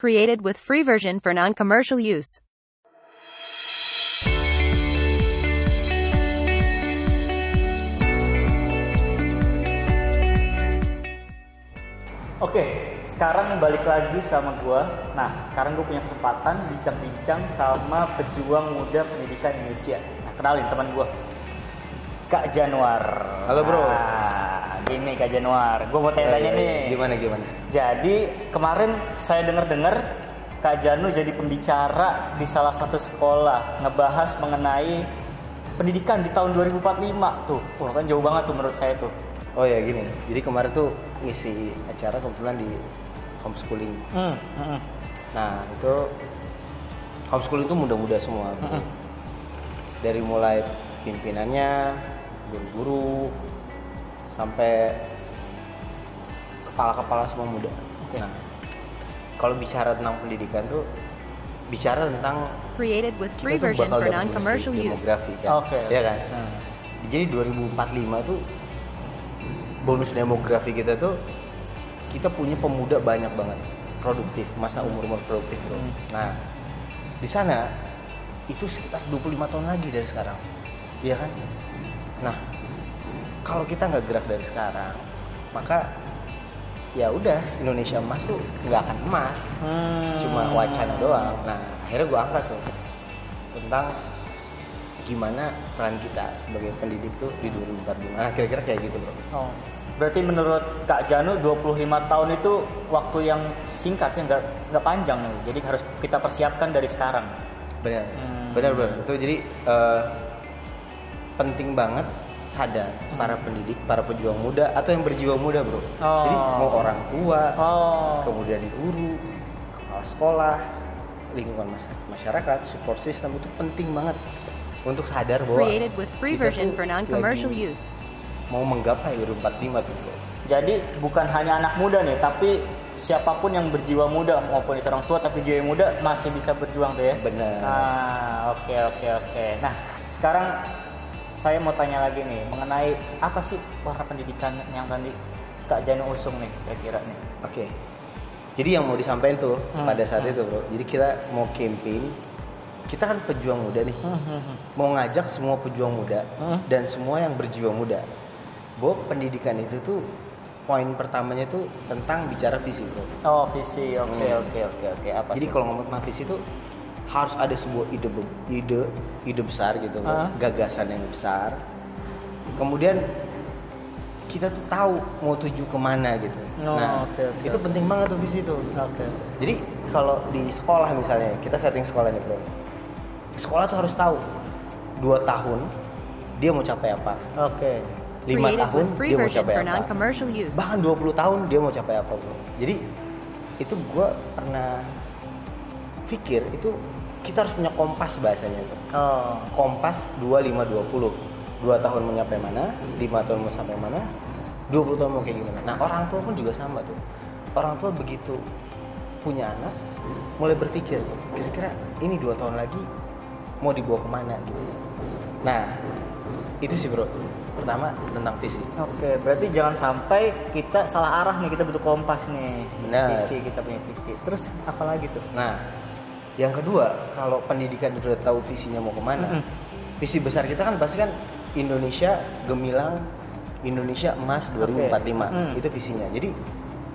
Created with free version for non-commercial use. Oke, sekarang balik lagi sama gua. Nah, sekarang gue punya kesempatan bincang-bincang sama pejuang muda pendidikan Indonesia. Nah, kenalin teman gua. Kak Januar. Halo, bro. Nah, gini Kak Januar. Gue mau tanya-tanya Ya, ya, ya. nih. Gimana gimana? Jadi kemarin saya dengar-dengar Kak Janu jadi pembicara di salah satu sekolah ngebahas mengenai pendidikan di tahun 2045 tuh. Wah kan jauh banget tuh menurut saya tuh. Oh ya gini. Jadi kemarin tuh ngisi acara kebetulan di homeschooling. Hmm, hmm, Nah itu homeschooling itu muda-muda semua. bro. Mm-mm. Dari mulai pimpinannya, guru-guru, sampai kepala-kepala semua muda. Oke. Nah, kalau bicara tentang pendidikan tuh bicara tentang Created with free version for non-commercial use. demografi kan. Oke. Iya kan? Hmm. Jadi 2045 tuh bonus demografi kita tuh kita punya pemuda banyak banget produktif masa umur umur produktif bro. Hmm. Nah di sana itu sekitar 25 tahun lagi dari sekarang, iya kan? Nah kalau kita nggak gerak dari sekarang, maka ya udah Indonesia emas tuh nggak akan emas, Hmm. cuma wacana doang. Nah akhirnya gue angkat tuh tentang gimana peran kita sebagai pendidik tuh di 2045. Nah kira-kira kayak gitu bro. Oh. Berarti menurut Kak Janu 25 tahun itu waktu yang singkat ya nggak nggak panjang nih. Jadi harus kita persiapkan dari sekarang. Benar, Hmm. benar benar. Itu jadi eh, penting banget sadar para pendidik, para pejuang muda atau yang berjiwa muda bro. Oh. Jadi mau orang tua, Oh. kemudian guru, kepala sekolah, lingkungan mas- masyarakat, support system itu penting banget untuk sadar bahwa Created with free kita version for non-commercial use. Mau menggapai 2045 tuh bro. Jadi bukan hanya anak muda nih, tapi siapa pun yang berjiwa muda maupun itu orang tua tapi jiwa muda masih bisa berjuang tuh ya. Benar. Nah, oke oke oke. Nah, sekarang saya mau tanya lagi nih mengenai apa sih warna pendidikan yang tadi Kak Janu usung nih kira-kira nih. Oke. Jadi yang mau disampaikan tuh Hmm, pada saat hmm. itu bro. Jadi kita mau campaign. Kita kan pejuang muda nih. Mau ngajak semua pejuang muda Hmm. dan semua yang berjiwa muda. Bahwa pendidikan itu tuh poin pertamanya tuh tentang bicara visi bro. Oh, visi. Oke Hmm. oke oke oke. Apa? Jadi kalau ngomong tentang visi itu harus ada sebuah ide ide ide besar gitu. Ah. gagasan yang besar. Kemudian kita tuh tahu mau tuju ke mana gitu. Oh, nah, oke, oke, itu penting banget tuh visi itu. Oke. Jadi kalau di sekolah misalnya, kita setting sekolah nih bro. Sekolah tuh harus tahu dua tahun dia mau capai apa, Oke. lima Created tahun dia mau capai apa, bahkan 20 tahun dia mau capai apa bro. Jadi itu gue pernah pikir itu kita harus punya kompas bahasanya tuh. Oh. Kompas 2520. Dua tahun mau nyampe mana, lima tahun mau sampai mana, 20 tahun mau kayak gimana. Nah orang tua pun juga sama tuh. Orang tua begitu punya anak, mulai berpikir kira-kira ini dua tahun lagi mau dibawa ke mana gitu. Nah itu sih bro. Pertama tentang visi. Oke, berarti jangan sampai kita salah arah nih kita bentuk kompas nih. Benar. Visi kita punya visi. Terus apa lagi tuh? Nah, yang kedua, kalau pendidikan udah tahu visinya mau ke mana, Mm-mm. visi besar kita kan pasti kan Indonesia gemilang, Indonesia emas 2045, Mm. itu visinya. Jadi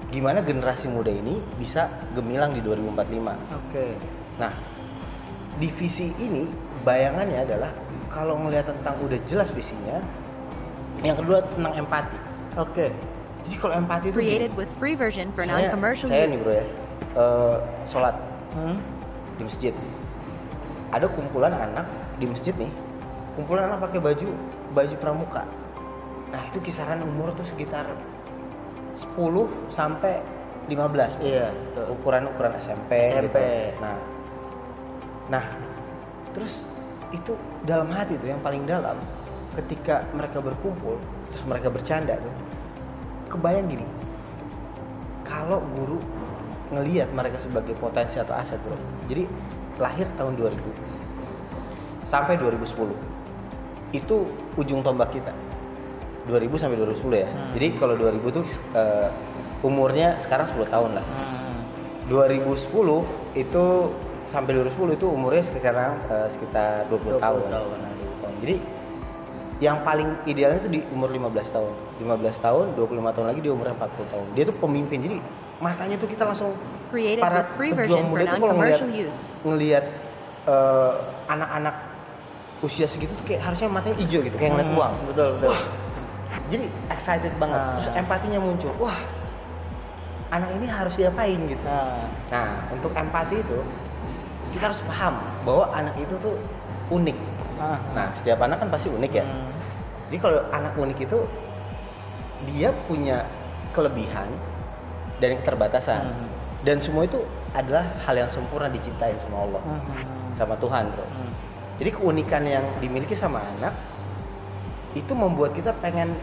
gimana generasi muda ini bisa gemilang di 2045? Oke. Nah, di visi ini bayangannya adalah kalau ngelihat tentang udah jelas visinya, yang kedua tentang empati. Oke. Jadi kalau empati itu Created with free version for saya- non-commercial saya nih use. bro ya, eh, sholat Hmm. Di masjid. Ada kumpulan anak di masjid nih. Kumpulan anak pakai baju baju pramuka. Nah, itu kisaran umur tuh sekitar 10 sampai 15. Iya, betul. Ukuran-ukuran SMP, SMP. gitu. Nah. Nah, terus itu dalam hati tuh yang paling dalam ketika mereka berkumpul terus mereka bercanda tuh. Kebayang gini. Kalau guru ngelihat mereka sebagai potensi atau aset bro jadi lahir tahun 2000 sampai 2010 itu ujung tombak kita 2000 sampai 2010 ya Hmm. jadi kalau 2000 tuh eh, umurnya sekarang 10 tahun lah Hmm. 2010 itu sampai 2010 itu umurnya sekitar eh, sekitar 20, 20 tahun. tahun. 20 tahun. Jadi yang paling idealnya itu di umur 15 tahun. 15 tahun, 25 tahun lagi di umur 40 tahun. Dia tuh pemimpin. Jadi makanya tuh kita langsung Created para with free pejuang version for muda tuh kalau non-commercial ngelihat use. ngelihat eh, anak-anak usia segitu tuh kayak harusnya matanya hijau gitu, kayak ngeliat Hmm, uang. Betul, betul. Wah, jadi excited banget. Nah. Terus empatinya muncul. Wah, anak ini harus diapain gitu. Nah, Nah, untuk empati itu kita harus paham bahwa anak itu tuh unik. ah, Nah, setiap anak kan pasti unik ya. hmm, Jadi kalau anak unik itu dia punya kelebihan dan keterbatasan. Hmm. Dan semua itu adalah hal yang sempurna diciptain sama Allah, hmm, sama Tuhan, Bro. hmm. Jadi keunikan yang dimiliki sama anak itu membuat kita pengen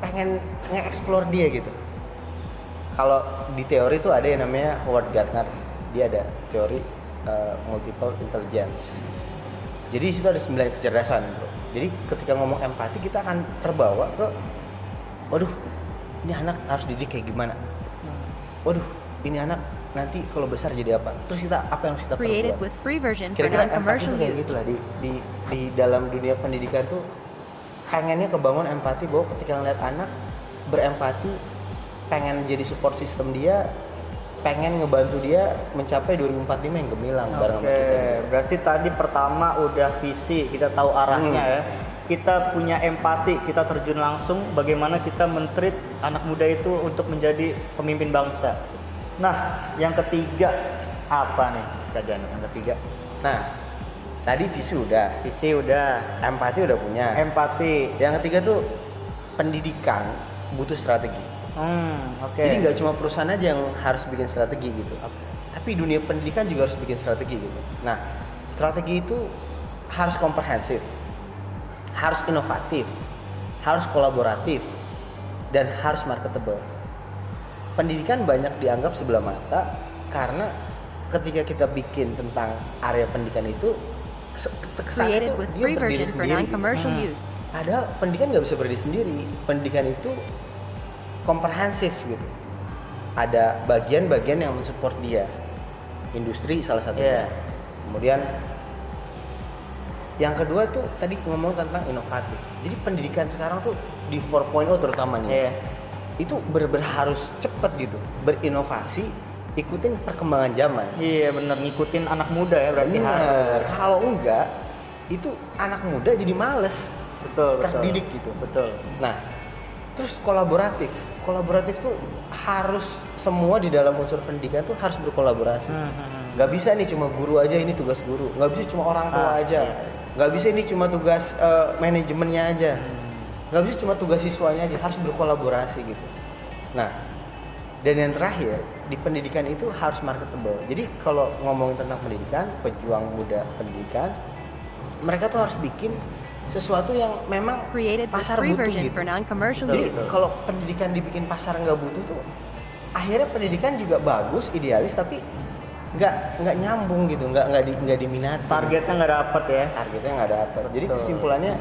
pengen nge-explore dia gitu. Kalau di teori itu ada yang namanya Howard Gardner, dia ada teori uh, multiple intelligence. Jadi di situ ada sembilan kecerdasan, bro. Jadi ketika ngomong empati kita akan terbawa ke, waduh, ini anak harus didik kayak gimana? Waduh, ini anak nanti kalau besar jadi apa? Terus kita apa yang harus kita Created with free version for kira-kira empati non-commercial kayak gitu lah di, di di dalam dunia pendidikan tuh pengennya kebangun empati bahwa ketika ngeliat anak berempati pengen jadi support system dia pengen ngebantu dia mencapai 2045 yang gemilang bareng Oke, sama kita berarti tadi pertama udah visi, kita tahu arahnya Hmm. ya. Kita punya empati, kita terjun langsung bagaimana kita mentreat anak muda itu untuk menjadi pemimpin bangsa. Nah, yang ketiga apa nih, Kak Janu? Yang ketiga, nah tadi visi udah visi udah, empati udah punya empati. yang ketiga tuh pendidikan butuh strategi Hmm, oke. Jadi nggak cuma perusahaan aja yang harus bikin strategi gitu. Tapi dunia pendidikan juga harus bikin strategi gitu. Nah, strategi itu harus komprehensif, harus inovatif, harus kolaboratif, dan harus marketable. Pendidikan banyak dianggap sebelah mata karena ketika kita bikin tentang area pendidikan itu with dia berdiri version for sendiri. Hmm. use. Padahal pendidikan nggak bisa berdiri sendiri. Pendidikan itu komprehensif gitu. Ada bagian-bagian yang mensupport dia. Industri salah satunya. Iya. Kemudian yang kedua tuh tadi ngomong tentang inovatif. Jadi pendidikan sekarang tuh di 4.0 terutama nih. Iya. Itu bener-bener harus cepet gitu, berinovasi, ikutin perkembangan zaman. Iya bener ngikutin anak muda ya berarti Bener. harus. Kalau enggak, itu anak muda jadi males. Betul, betul. terdidik gitu. Betul. Nah, terus kolaboratif. Kolaboratif tuh harus semua di dalam unsur pendidikan tuh harus berkolaborasi. Hmm, hmm, hmm. Nggak bisa nih cuma guru aja ini tugas guru. Nggak bisa cuma orang tua Ah, aja. iya. Nggak bisa ini cuma tugas eh, manajemennya aja. Nggak bisa cuma tugas siswanya aja. Harus berkolaborasi gitu. Nah, dan yang terakhir di pendidikan itu harus marketable. Jadi kalau ngomongin tentang pendidikan, pejuang muda pendidikan, mereka tuh harus bikin sesuatu yang memang Created pasar butuh gitu. for non-commercial Jadi use. kalau pendidikan dibikin pasar nggak butuh tuh, akhirnya pendidikan juga bagus, idealis tapi nggak nggak nyambung gitu, nggak nggak di, nggak diminati. Targetnya nggak dapet ya. targetnya nggak dapet. Jadi Betul. kesimpulannya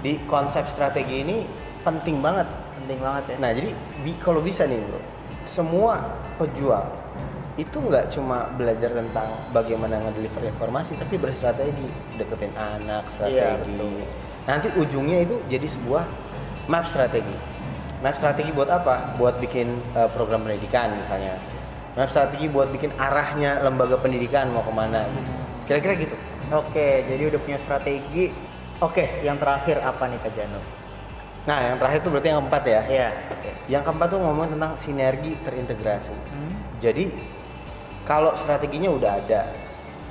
di konsep strategi ini penting banget. Penting banget ya. Nah jadi bi- kalau bisa nih bro, semua pejuang itu nggak cuma belajar tentang bagaimana ngedeliver informasi, tapi berstrategi, deketin anak, Iya, strategi. betul. Nanti ujungnya itu jadi sebuah map strategi. Map strategi buat apa? Buat bikin uh, program pendidikan misalnya. Map strategi buat bikin arahnya lembaga pendidikan mau ke mana. Gitu. Kira-kira gitu. Oke, jadi udah punya strategi. Oke, yang terakhir apa nih Kak Janu? Nah yang terakhir itu berarti yang keempat ya. Iya. Yang keempat tuh ngomong tentang sinergi terintegrasi. Hmm. Jadi kalau strateginya udah ada,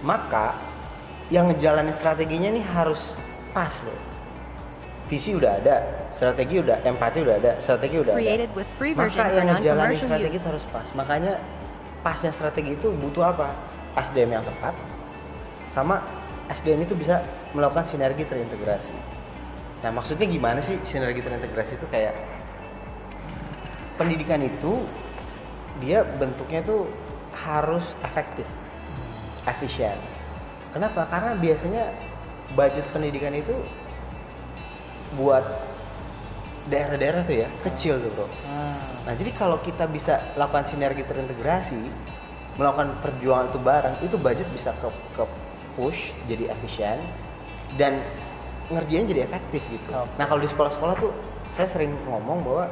maka yang ngejalanin strateginya nih harus pas loh. Visi udah ada, strategi udah, empati udah ada, strategi udah Created ada. with free version Maka for yang ngejalanin non-commercial strategi use. harus pas. Makanya pasnya strategi itu butuh apa? SDM yang tepat, sama SDM itu bisa melakukan sinergi terintegrasi. Nah maksudnya gimana sih sinergi terintegrasi itu kayak pendidikan itu dia bentuknya tuh harus efektif, efisien. Kenapa? Karena biasanya budget pendidikan itu buat daerah-daerah tuh ya kecil tuh bro. Hmm. Nah jadi kalau kita bisa lakukan sinergi terintegrasi, melakukan perjuangan itu bareng, itu budget bisa ke, ke push jadi efisien dan ngerjain jadi efektif gitu. Nah kalau di sekolah-sekolah tuh saya sering ngomong bahwa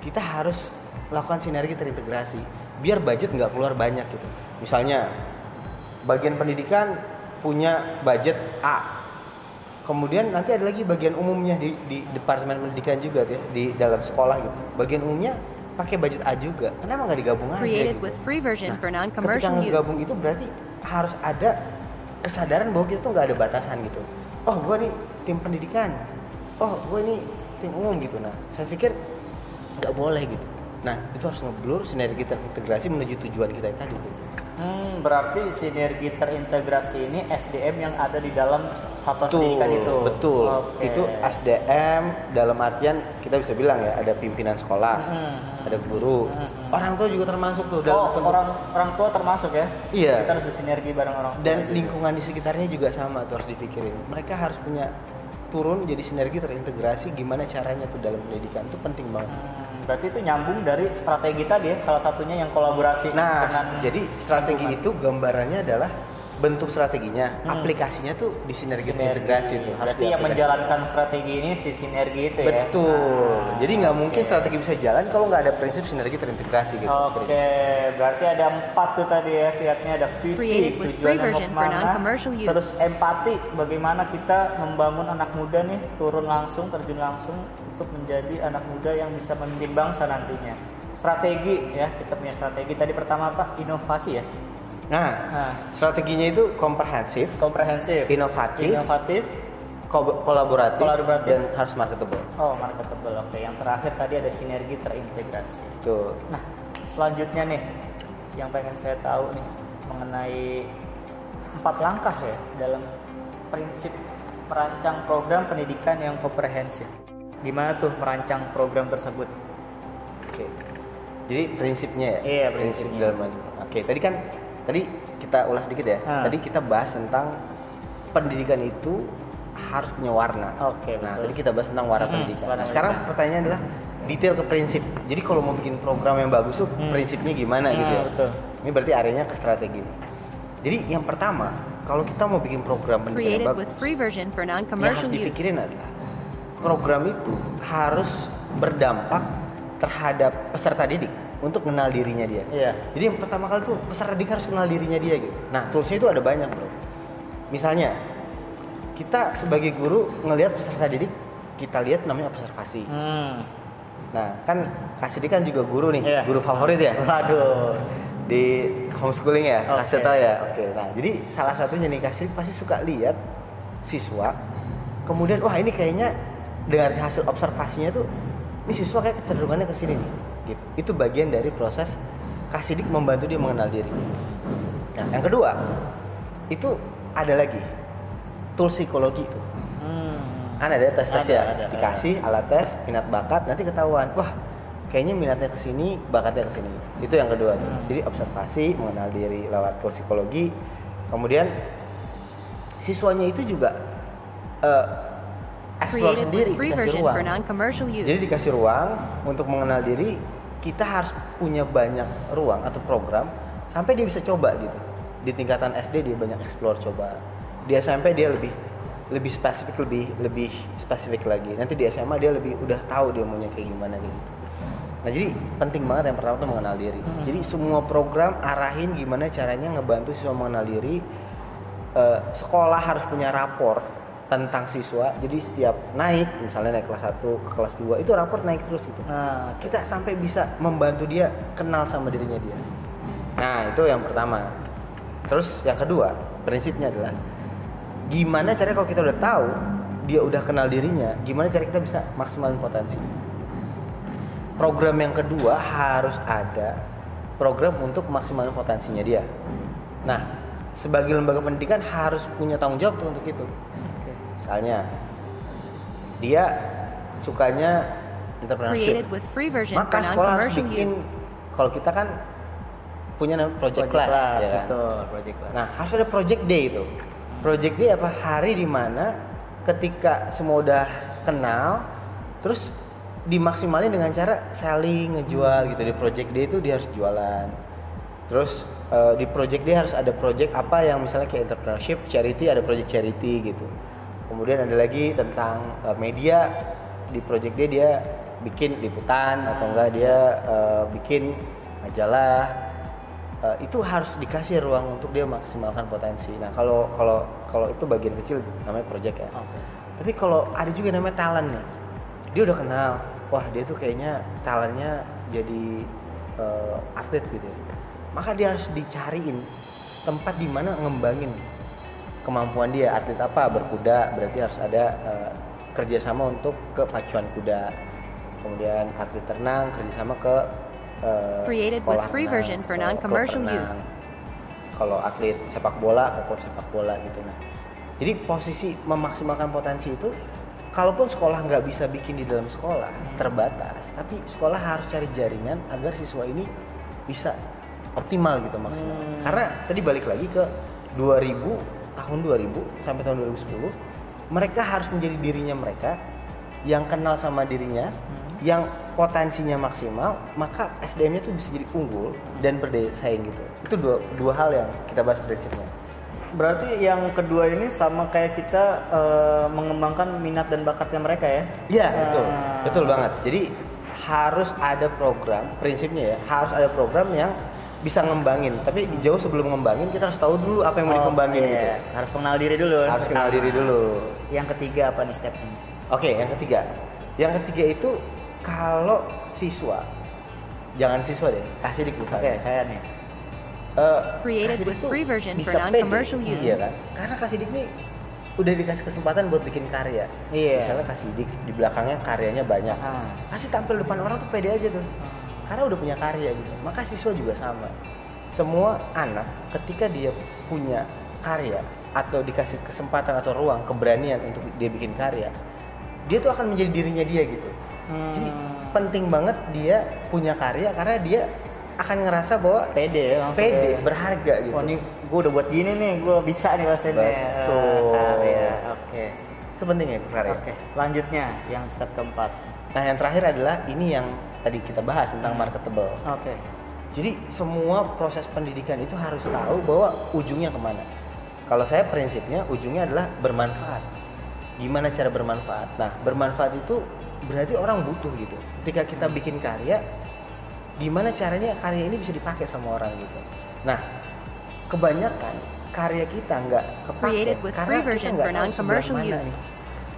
kita harus melakukan sinergi terintegrasi biar budget nggak keluar banyak gitu. Misalnya bagian pendidikan punya budget A, kemudian nanti ada lagi bagian umumnya di, di departemen pendidikan juga tuh ya, di dalam sekolah gitu. Bagian umumnya pakai budget A juga. Kenapa nggak digabung aja? Created gitu? with free version Nah, for ketika non-commercial use. ngegabung itu berarti harus ada kesadaran bahwa kita tuh nggak ada batasan gitu. Oh, gua nih tim pendidikan. Oh, gua ini tim umum gitu. Nah, saya pikir nggak boleh gitu. Nah, itu harus ngeblur sinergi terintegrasi menuju tujuan kita tadi tuh. Hmm, berarti sinergi terintegrasi ini SDM yang ada di dalam satuan pendidikan itu. betul. Oke. Itu SDM dalam artian kita bisa bilang ya ada pimpinan sekolah, Hmm. ada guru, Hmm. orang tua juga termasuk tuh Oh, dalam orang orang tua termasuk ya? Iya. Kita harus bersinergi bareng orang tua. dan juga. lingkungan di sekitarnya juga sama tuh harus dipikirin. Mereka harus punya turun jadi sinergi terintegrasi gimana caranya tuh dalam pendidikan itu penting banget. Hmm, berarti itu nyambung dari strategi tadi ya, salah satunya yang kolaborasi Nah, dengan jadi strategi lingkungan. itu gambarannya adalah bentuk strateginya, Hmm. aplikasinya tuh di sinergi, Sinergi. terintegrasi tuh. harus Berarti yang menjalankan strategi ini si sinergi itu ya. Betul. Nah, Jadi nggak mungkin oke. strategi bisa jalan kalau nggak ada prinsip sinergi terintegrasi gitu. Oke, berarti ada empat tuh tadi ya, lihatnya ada visi, tujuan mau ke mana, terus empati, bagaimana kita membangun anak muda nih turun langsung, terjun langsung untuk menjadi anak muda yang bisa memimpin bangsa nantinya. Strategi ya, kita punya strategi tadi pertama apa? Inovasi ya. Nah, Nah, strateginya itu komprehensif, komprehensif, inovatif, inovatif, ko- kolaboratif, Kolaboratif. dan harus marketable. oh marketable. Oke, yang terakhir tadi ada sinergi terintegrasi. Tuh. Nah, selanjutnya nih yang pengen saya tahu nih mengenai empat langkah ya dalam prinsip merancang program pendidikan yang komprehensif. Gimana tuh merancang program tersebut? Oke. Jadi prinsipnya ya. Iya, prinsip prinsipnya. dalam Oke, tadi kan tadi kita ulas sedikit ya. Ah. Tadi kita bahas tentang pendidikan itu harus punya warna. Oke, Nah, betul. tadi kita bahas tentang warna Hmm, pendidikan. warna Nah, sekarang pendidikan. pertanyaannya adalah detail ke prinsip. Jadi kalau mau bikin program yang bagus tuh Hmm. prinsipnya gimana gitu Hmm, ya. betul. Ini berarti areanya ke strategi. Jadi yang pertama, kalau kita mau bikin program pendidikan yang bagus, free version for yang harus dipikirin adalah program itu harus berdampak terhadap peserta didik untuk kenal dirinya dia. Iya. Jadi yang pertama kali tuh peserta didik harus kenal dirinya dia gitu. Nah toolsnya itu ada banyak bro. Misalnya kita sebagai guru ngelihat peserta didik, kita lihat namanya observasi. Hmm. Nah kan Kasidi kan juga guru nih, Iya. guru favorit ya Waduh. di homeschooling ya, Oke. kasih tau ya. Oke, nah jadi salah satunya nih kasih pasti suka lihat siswa, kemudian wah ini kayaknya dari hasil observasinya tuh ini siswa kayak kecenderungannya ke sini nih, gitu. Itu bagian dari proses kasidik membantu dia mengenal diri. Nah, yang kedua itu ada lagi tool psikologi itu. Hmm. Kan ada tes tes Ada, ya, ada, dikasih alat tes minat bakat nanti ketahuan. Wah kayaknya minatnya ke sini, bakatnya ke sini. Itu yang kedua tuh. Hmm. Jadi observasi, mengenal diri lewat tool psikologi. Kemudian siswanya itu juga eh explore sendiri, dikasih ruang. Jadi dikasih ruang untuk mengenal diri, kita harus punya banyak ruang atau program sampai dia bisa coba gitu. Di tingkatan SD dia banyak explore coba. Di SMP dia lebih lebih spesifik lebih lebih spesifik lagi. Nanti di SMA dia lebih udah tahu dia maunya kayak gimana kayak gitu. Nah jadi penting banget yang pertama tuh mengenal diri. Hmm. Jadi semua program arahin gimana caranya ngebantu siswa mengenal diri. Eh, sekolah harus punya rapor tentang siswa. Jadi setiap naik, misalnya naik kelas 1 ke kelas 2 itu rapor naik terus gitu. Nah, Kita sampai bisa membantu dia kenal sama dirinya dia. Nah itu yang pertama. Terus yang kedua prinsipnya adalah gimana caranya kalau kita udah tahu dia udah kenal dirinya, gimana cara kita bisa maksimalin potensi. Program yang kedua harus ada program untuk maksimalin potensinya dia. Nah, sebagai lembaga pendidikan harus punya tanggung jawab tuh untuk itu. Misalnya dia sukanya entrepreneurship. Created with free version Maka sekolah harus bikin kalau kita kan punya namanya project, Project class, class, ya kan? betul, project class. Nah, harus ada project day itu. Project day apa? Hari di mana ketika semua udah kenal, terus dimaksimalin dengan cara selling ngejual gitu di project dia itu dia harus jualan terus eh, di project dia harus ada project apa yang misalnya kayak entrepreneurship charity ada project charity gitu kemudian ada lagi tentang eh, media. Di project dia dia bikin liputan atau enggak dia eh, bikin majalah. Eh, itu harus dikasih ruang untuk dia maksimalkan potensi. Nah kalau kalau kalau itu bagian kecil namanya project ya. Oke. tapi kalau ada juga namanya talent nih. Dia udah kenal. Wah dia tuh kayaknya talentnya jadi eh, atlet gitu ya. Maka dia harus dicariin tempat di mana ngembangin kemampuan dia atlet apa berkuda berarti harus ada eh, kerjasama untuk ke pacuan kuda. Kemudian atlet renang kerjasama ke eh, Created with sekolah free renang, version for non-commercial use. kalau atlet sepak bola ke klub sepak bola gitu nah. Jadi posisi memaksimalkan potensi itu kalaupun sekolah nggak bisa bikin di dalam sekolah terbatas. Tapi sekolah harus cari jaringan agar siswa ini bisa optimal gitu maksimal. Hmm. karena tadi balik lagi ke 2000 tahun 2000 sampai tahun 2010 mereka harus menjadi dirinya mereka yang kenal sama dirinya yang potensinya maksimal maka SDM-nya tuh bisa jadi unggul dan berdaya saing gitu itu dua, dua hal yang kita bahas prinsipnya Berarti yang kedua ini sama kayak kita eh, mengembangkan minat dan bakatnya mereka ya? Iya betul, Ah. betul banget. Jadi harus ada program, prinsipnya ya, harus ada program yang bisa ngembangin. Tapi jauh sebelum ngembangin kita harus tahu dulu apa yang mau dikembangin Oke, gitu. Harus mengenal diri dulu. Harus kenal diri dulu. Yang ketiga apa nih stepnya? Oke, yang ketiga, yang ketiga itu kalau siswa, jangan siswa deh, kasih di misalnya. saya nih. Eh, Created with free version for bisa non-commercial pede, use. Iya kan? Karena Kasidik nih udah dikasih kesempatan buat bikin karya. Iya. Misalnya Kasidik di belakangnya karyanya banyak. Ah. Pasti tampil depan orang tuh pede aja tuh. Karena udah punya karya gitu. Maka siswa juga sama. Semua anak ketika dia punya karya atau dikasih kesempatan atau ruang keberanian untuk dia bikin karya, dia tuh akan menjadi dirinya dia gitu. Jadi Hmm. penting banget dia punya karya karena dia akan ngerasa bahwa Pede ya langsung. pede kayak, berharga gitu ini gue udah buat gini nih, gue bisa nih bahasanya. Betul. Eh, karya. Oke. itu penting ya karya Oke. Lanjutnya yang step keempat. Nah yang terakhir adalah ini yang tadi kita bahas tentang Hmm. marketable. Oke. jadi semua proses pendidikan itu harus tahu bahwa ujungnya ke mana. Kalau saya prinsipnya ujungnya adalah bermanfaat. Gimana cara bermanfaat? Nah bermanfaat itu berarti orang butuh gitu. Ketika kita bikin karya gimana caranya karya ini bisa dipakai sama orang gitu? Nah kebanyakan karya kita nggak kepake Created with karena free kita version nggak for tahu mana use. nih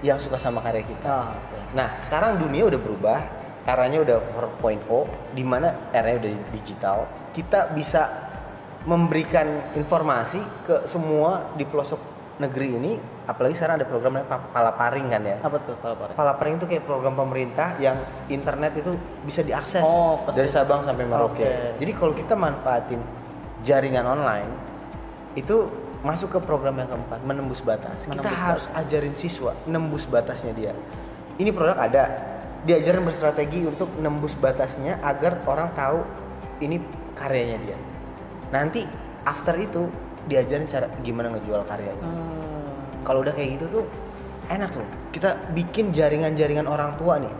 yang suka sama karya kita Oh, oke. Nah, sekarang dunia udah berubah, eranya udah 4.0, di mana eranya udah digital. Kita bisa memberikan informasi ke semua di pelosok negeri ini, apalagi sekarang ada program namanya Pa- Palaparing kan ya. Apa tuh Pak? Palaparing itu kayak program pemerintah yang internet itu bisa diakses Oh, dari. Sabang sampai Merauke. Oke. Jadi kalau kita manfaatin jaringan online itu masuk ke program yang keempat, menembus batas. kita Menembus harus ajarin siswa nembus batasnya dia. Ini produk ada, diajarin berstrategi untuk nembus batasnya agar orang tahu ini karyanya dia. Nanti after itu diajarin cara gimana ngejual karyanya Hmm. kalau udah kayak gitu tuh enak loh kita bikin jaringan-jaringan orang tua nih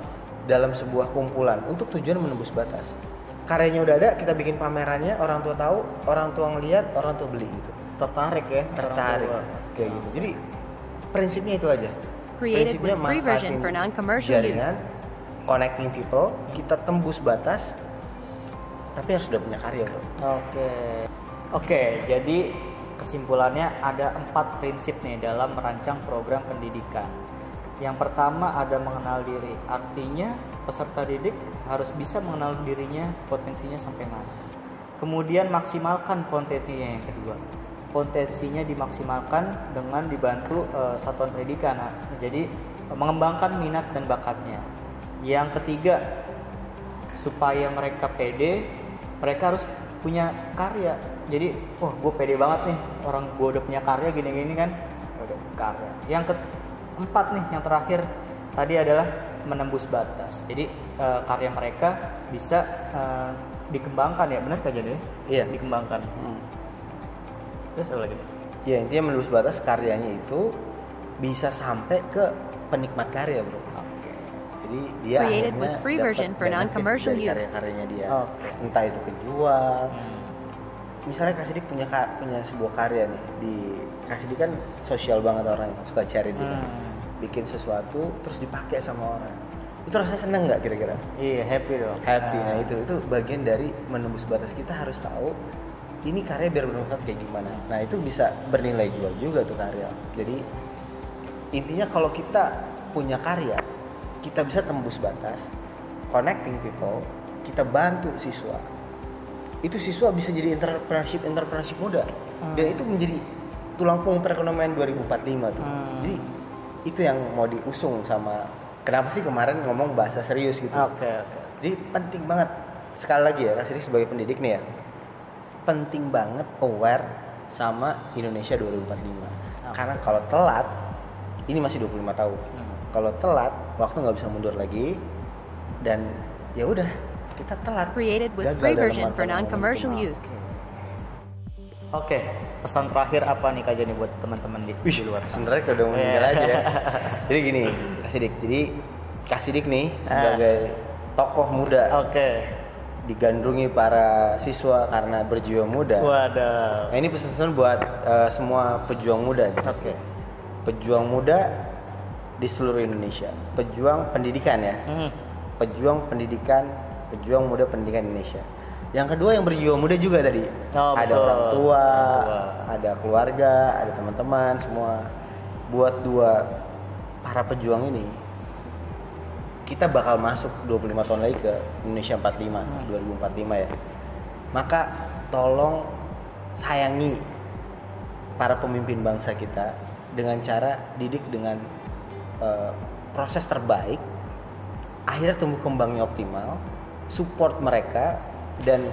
dalam sebuah kumpulan untuk tujuan menembus batas karyanya udah ada kita bikin pamerannya orang tua tahu orang tua ngeliat orang tua beli gitu Tertarik ya. tertarik kayak gitu jadi prinsipnya itu aja Created Prinsipnya free version manfaatin for non-commercial jaringan, use. connecting people kita tembus batas tapi harus udah punya karya bro Oke. Oke, jadi kesimpulannya ada empat prinsip nih dalam merancang program pendidikan. Yang pertama ada mengenal diri. Artinya peserta didik harus bisa mengenal dirinya, potensinya sampai mana. Kemudian maksimalkan potensinya yang kedua. Potensinya dimaksimalkan dengan dibantu eh, satuan pendidikan. Nah, jadi eh, mengembangkan minat dan bakatnya. Yang ketiga supaya mereka pede mereka harus punya karya jadi wah gue pede banget nih orang gue udah punya karya gini-gini kan udah karya yang keempat nih yang terakhir tadi adalah menembus batas jadi eh, karya mereka bisa eh, dikembangkan ya benar kak jadi Iya. dikembangkan Hmm. Terus apa lagi ya intinya menembus batas karyanya itu bisa sampai ke penikmat karya bro oke Jadi dia Created akhirnya with free dapat version for non-commercial use. Karya-karyanya dia. Oke. Entah itu kejual. Hmm. Misalnya Kak Sidik punya punya sebuah karya nih di Kak Sidik kan sosial banget orang suka cari dia. Hmm. Bikin sesuatu terus dipakai sama orang. Itu rasanya seneng nggak kira-kira? Iya happy dong. happy nah Ah. itu itu bagian dari menembus batas kita harus tahu ini karya biar bermanfaat kayak gimana? Nah itu bisa bernilai jual juga tuh karya. Jadi intinya kalau kita punya karya kita bisa tembus batas connecting people kita bantu siswa. Itu siswa bisa jadi entrepreneurship entrepreneurship muda. Dan itu menjadi tulang punggung perekonomian 2045 tuh. Hmm. jadi itu yang mau diusung sama kenapa sih kemarin ngomong bahasa serius gitu. Oke oke. jadi penting banget. Sekali lagi ya Kak Siri sebagai pendidik nih ya penting banget aware sama Indonesia 2045 karena kalau telat ini masih 25 tahun Hmm. kalau telat waktu nggak bisa mundur lagi dan ya udah kita telat Created with Gagal free version for non-commercial use. Oke, pesan terakhir apa nih Kak Jani buat teman-teman di, di luar sebenarnya kalau udah mau meninggal Iya. aja ya. jadi gini Kak Sidik jadi Kak Sidik nih Ah. sebagai tokoh muda Oke. Digandrungi para siswa karena berjiwa muda Waduh. Nah, ini pesan-pesan buat eh, semua pejuang muda. Oke. Pejuang muda di seluruh Indonesia. Pejuang pendidikan ya. Hmm. Pejuang pendidikan, pejuang muda pendidikan Indonesia. Yang kedua yang berjiwa muda juga tadi. Oh, ada betul. orang tua, Orang tua. ada keluarga, ada teman-teman semua. Buat dua para pejuang ini kita bakal masuk 25 tahun lagi ke Indonesia 45, 2045 ya. Maka tolong sayangi para pemimpin bangsa kita dengan cara didik dengan eh, proses terbaik. Akhirnya tumbuh kembangnya optimal, support mereka dan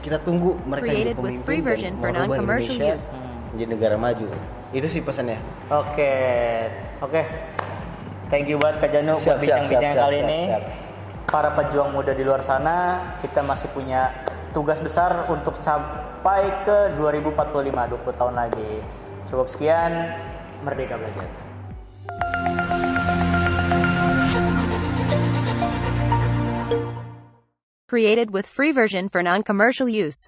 kita tunggu mereka jadi pemimpin dan merubah Indonesia menjadi negara maju. Itu sih pesannya. Oke, oke. Thank you buat Kak Janu Siap, buat siap, bincang-bincang siap, kali siap, ini. siap. Para pejuang muda di luar sana, kita masih punya tugas besar untuk sampai ke 2045, 20 tahun lagi. Cukup sekian, Merdeka Belajar. Created with free version for non-commercial use.